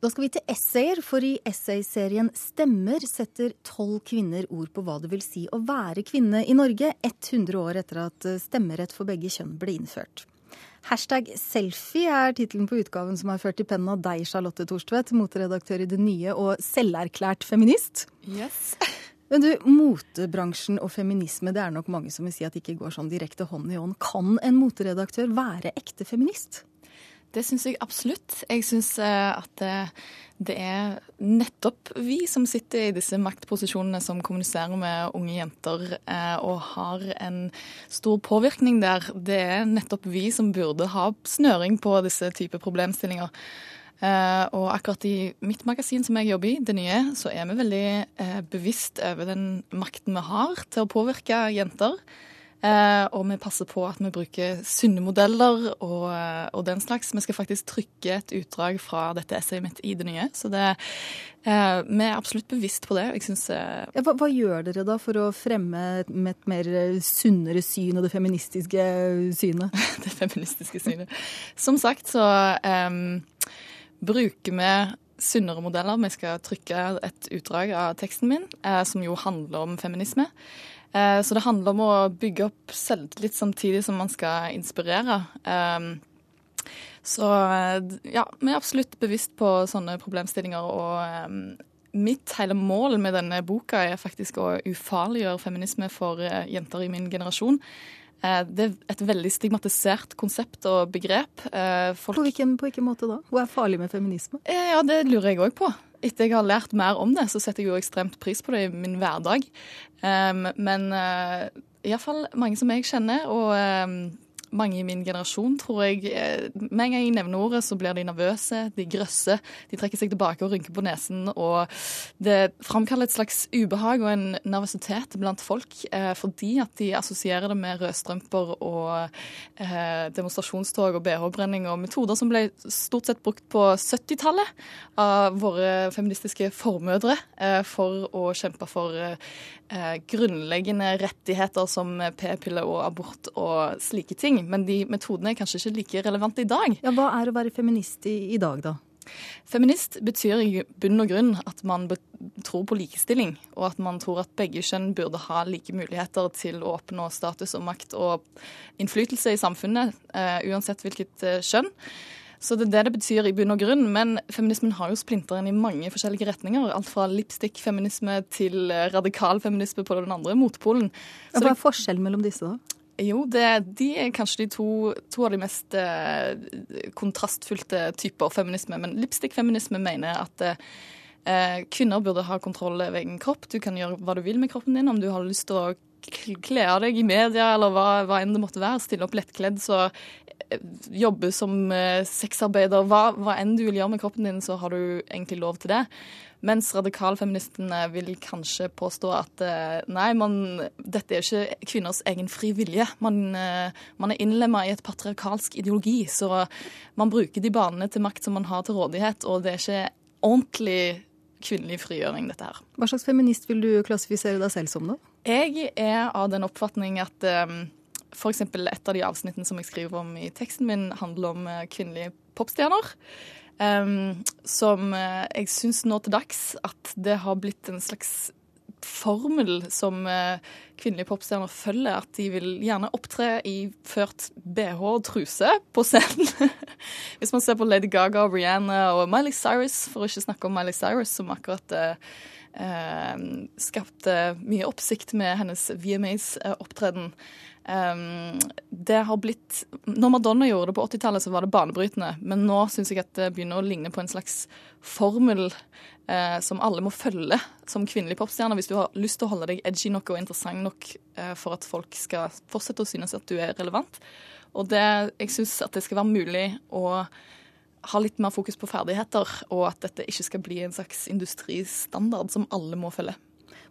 Da skal vi til essayer, for i essayserien Stemmer setter tolv kvinner ord på hva det vil si å være kvinne i Norge 100 år etter at stemmerett for begge kjønn ble innført. Hashtag selfie er tittelen på utgaven som er ført i pennen av deg, Charlotte Thorstvedt, moteredaktør i Det Nye og selverklært feminist. Yes. Men du, Motebransjen og feminisme, det er nok mange som vil si at det ikke går sånn direkte hånd i hånd. Kan en moteredaktør være ekte feminist? Det syns jeg absolutt. Jeg syns at det er nettopp vi som sitter i disse maktposisjonene som kommuniserer med unge jenter og har en stor påvirkning der. Det er nettopp vi som burde ha snøring på disse typer problemstillinger. Og akkurat i mitt magasin som jeg jobber i, Det Nye, så er vi veldig bevisst over den makten vi har til å påvirke jenter. Eh, og vi passer på at vi bruker sunne modeller og, og, den slags. Vi skal faktisk trykke et utdrag fra dette essayet mitt i det nye. Så det, eh, vi er absolutt bevisst på det. Synes, eh, ja, hva, hva, gjør dere da for å fremme et, mer sunnere syn og det feministiske synet? det feministiske synet. Som sagt så bruker vi sunnere modeller. Vi skal trykke et utdrag av teksten min, som jo handler om feminisme. Eh, så det handler om å bygge opp selvtillit samtidig som man skal inspirere. Ehm, så eh, ja, vi er absolutt bevisst på sånne problemstillinger. Og ehm, mitt hele mål med denne boka er faktisk å ufarliggjøre feminisme for eh, jenter i min generasjon. Det er et veldig stigmatisert konsept og begrep. Folk... På, hvilken, på, hvilken, måte da? Hva er farlig med feminisme? Ja, Det lurer jeg òg på etter jeg har lært mer om det, så setter jeg jo ekstremt pris på det i min hverdag. Um, men uh, iallfall mange som jeg kjenner, og um, mange i min generasjon, tror jeg eh, Med en gang jeg nevner ordet, så blir de nervøse, de grøsser, de trekker seg tilbake og rynker på nesen. Og det framkaller et slags ubehag og en nervøsitet blant folk eh, fordi at de assosierer det med rødstrømper og eh, demonstrasjonstog og bh-brenning og metoder som ble stort sett brukt på 70-tallet av våre feministiske formødre for å kjempe for grunnleggende rettigheter som p-pille og abort og slike ting men de metodene er kanskje ikke like relevante i dag. Ja, Hva er å være feminist i, i dag, da? Feminist betyr i bunn og grunn at man tror på likestilling, og at man tror at begge kjønn burde ha like muligheter til å oppnå status og makt og innflytelse i samfunnet, uh, uansett hvilket uh, kjønn. Så det er det det betyr i bunn og grunn. Men feminismen har jo splinteren i mange forskjellige retninger. Alt fra lipstick-feminisme til eh, radikal feminisme på den andre motpolen. Så Hva er forskjellen mellom disse, da? Jo, det, de er kanskje de to, to av de mest eh, kontrastfylte typer feminisme. Men lipstick-feminisme mener at eh, kvinner burde ha kontroll over egen kropp. Du kan gjøre hva du vil med kroppen din. Om du har lyst til å kle av deg i media eller hva, hva enn det måtte være, stille opp lettkledd, så eh, jobbe som eh, sexarbeider, hva, hva enn du vil gjøre med kroppen din, så har du egentlig lov til det. Mens radikalfeministene vil kanskje påstå at eh, nei, man, dette er ikke kvinners egen fri vilje. Man, eh, man er innlemma i et patriarkalsk ideologi, så man bruker de banene til makt som man har til rådighet, og det er ikke ordentlig kvinnelig frigjøring, dette her. Hva slags feminist vil du klassifisere deg selv som, da? Jeg er av den oppfatning at um, f.eks. et av de avsnittene som jeg skriver om i teksten min, handler om kvinnelige popstjerner. Um, som uh, jeg syns nå til dags at det har blitt en slags formel som uh, kvinnelige popstjerner følger. At de vil gjerne opptre i ført bh og truse på scenen. Hvis man ser på Lady Gaga, Rihanna og Miley Cyrus, for å ikke snakke om Miley Cyrus, som akkurat eh, skapte mye oppsikt med hennes VMAs-opptreden. Um, det har blitt Når Madonna gjorde det på 80-tallet, så var det banebrytende. Men nå syns jeg at det begynner å ligne på en slags formel eh, som alle må følge som kvinnelig popstjerne hvis du har lyst til å holde deg edgy nok og interessant nok eh, for at folk skal fortsette å synes at du er relevant. Og det, jeg syns at det skal være mulig å ha litt mer fokus på ferdigheter, og at dette ikke skal bli en slags industristandard som alle må følge.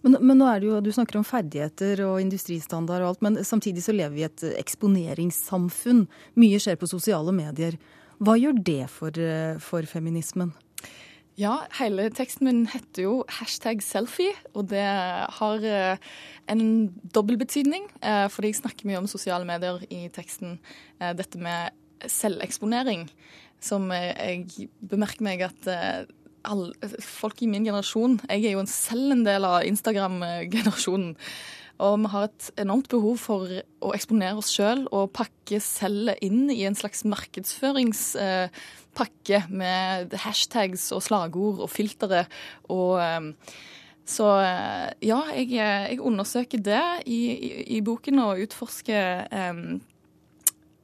Men, men, nå er det jo, du snakker om ferdigheter og industristandard og alt, men samtidig så lever vi i et eksponeringssamfunn. Mye skjer på sosiale medier. Hva gjør det for, for feminismen? Ja, hele teksten min heter jo hashtag selfie, og det har eh, en dobbeltbetydning. betydning, fordi jeg snakker mye om sosiale medier i teksten. Eh, dette med selveksponering som jeg bemerker meg at alle, folk i min generasjon Jeg er jo selv en del av Instagram-generasjonen. Og vi har et enormt behov for å eksponere oss sjøl og pakke selget inn i en slags markedsføringspakke med hashtags og slagord og filtre. Og så ja, jeg, jeg undersøker det i, i, i, boken og utforsker um,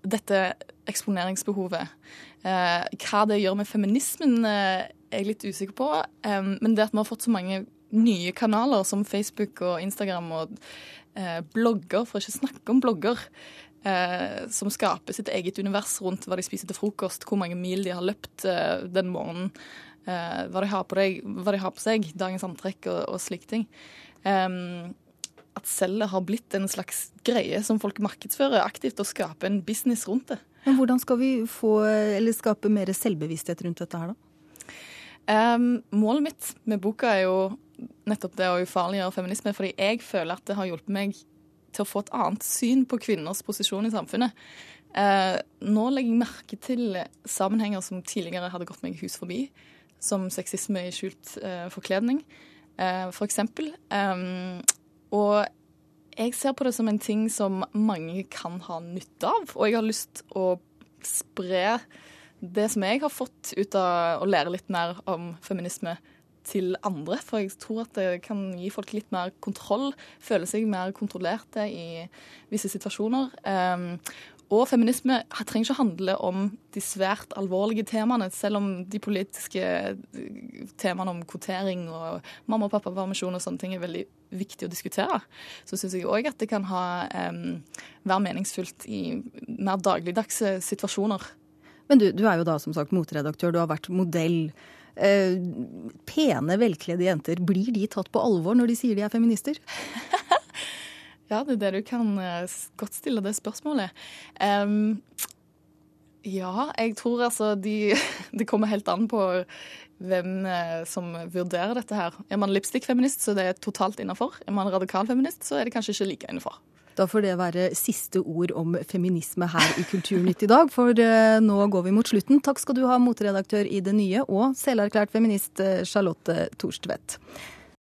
dette eksponeringsbehovet. Uh, hva det gjør med feminismen, uh, er jeg litt usikker på. Um, men det at vi har fått så mange nye kanaler som Facebook og Instagram og eh, blogger, for ikke å snakke om blogger, eh, som skaper sitt eget univers rundt hva de spiser til frokost, hvor mange mil de har løpt eh, den morgenen, eh, hva de, deg, hva, de har på seg, dagens antrekk og, og slike ting. at cellet har blitt en slags greie som folk markedsfører aktivt, og skaper en business rundt det. Men Hvordan skal vi få, eller skape mer selvbevissthet rundt dette her, da? Målet mitt med boka er jo nettopp det å ufarliggjøre feminisme, fordi jeg føler at det har hjulpet meg til å få et annet syn på kvinners posisjon i samfunnet. Eh, nå legger jeg merke til sammenhenger som tidligere hadde gått meg hus forbi, som sexisme i skjult eh, forkledning, uh, for eksempel. Um, og jeg ser på det som en ting som mange kan ha nytte av, og jeg har lyst å spre det som jeg har fått ut av å lære litt mer om feminisme til andre. For jeg tror at det kan gi folk litt mer kontroll, føle seg mer kontrollerte i visse situasjoner. Um, og feminisme trenger ikke handle om de svært alvorlige temaene, selv om de politiske temaene om kvotering og mamma- og pappapermisjon og sånne ting er veldig viktig å diskutere. Så syns jeg òg at det kan ha, um, være meningsfullt i mer dagligdagse situasjoner. Men du, du er jo da som sagt motredaktør, du har vært modell. Eh, pene, velkledde jenter, blir de tatt på alvor når de sier de er feminister? ja, det er det du kan uh, godt stille det spørsmålet. Um, ja, jeg tror altså de Det kommer helt an på hvem uh, som vurderer dette her. Er man lipstick-feminist, så det er totalt innafor. Er man radikal feminist, så er det kanskje ikke like innafor. Da får det være siste ord om feminisme her i Kulturnytt i dag, for eh, nå går vi mot slutten. Takk skal du ha, moteredaktør i Det Nye og selverklært feminist eh, Charlotte Thorstvedt.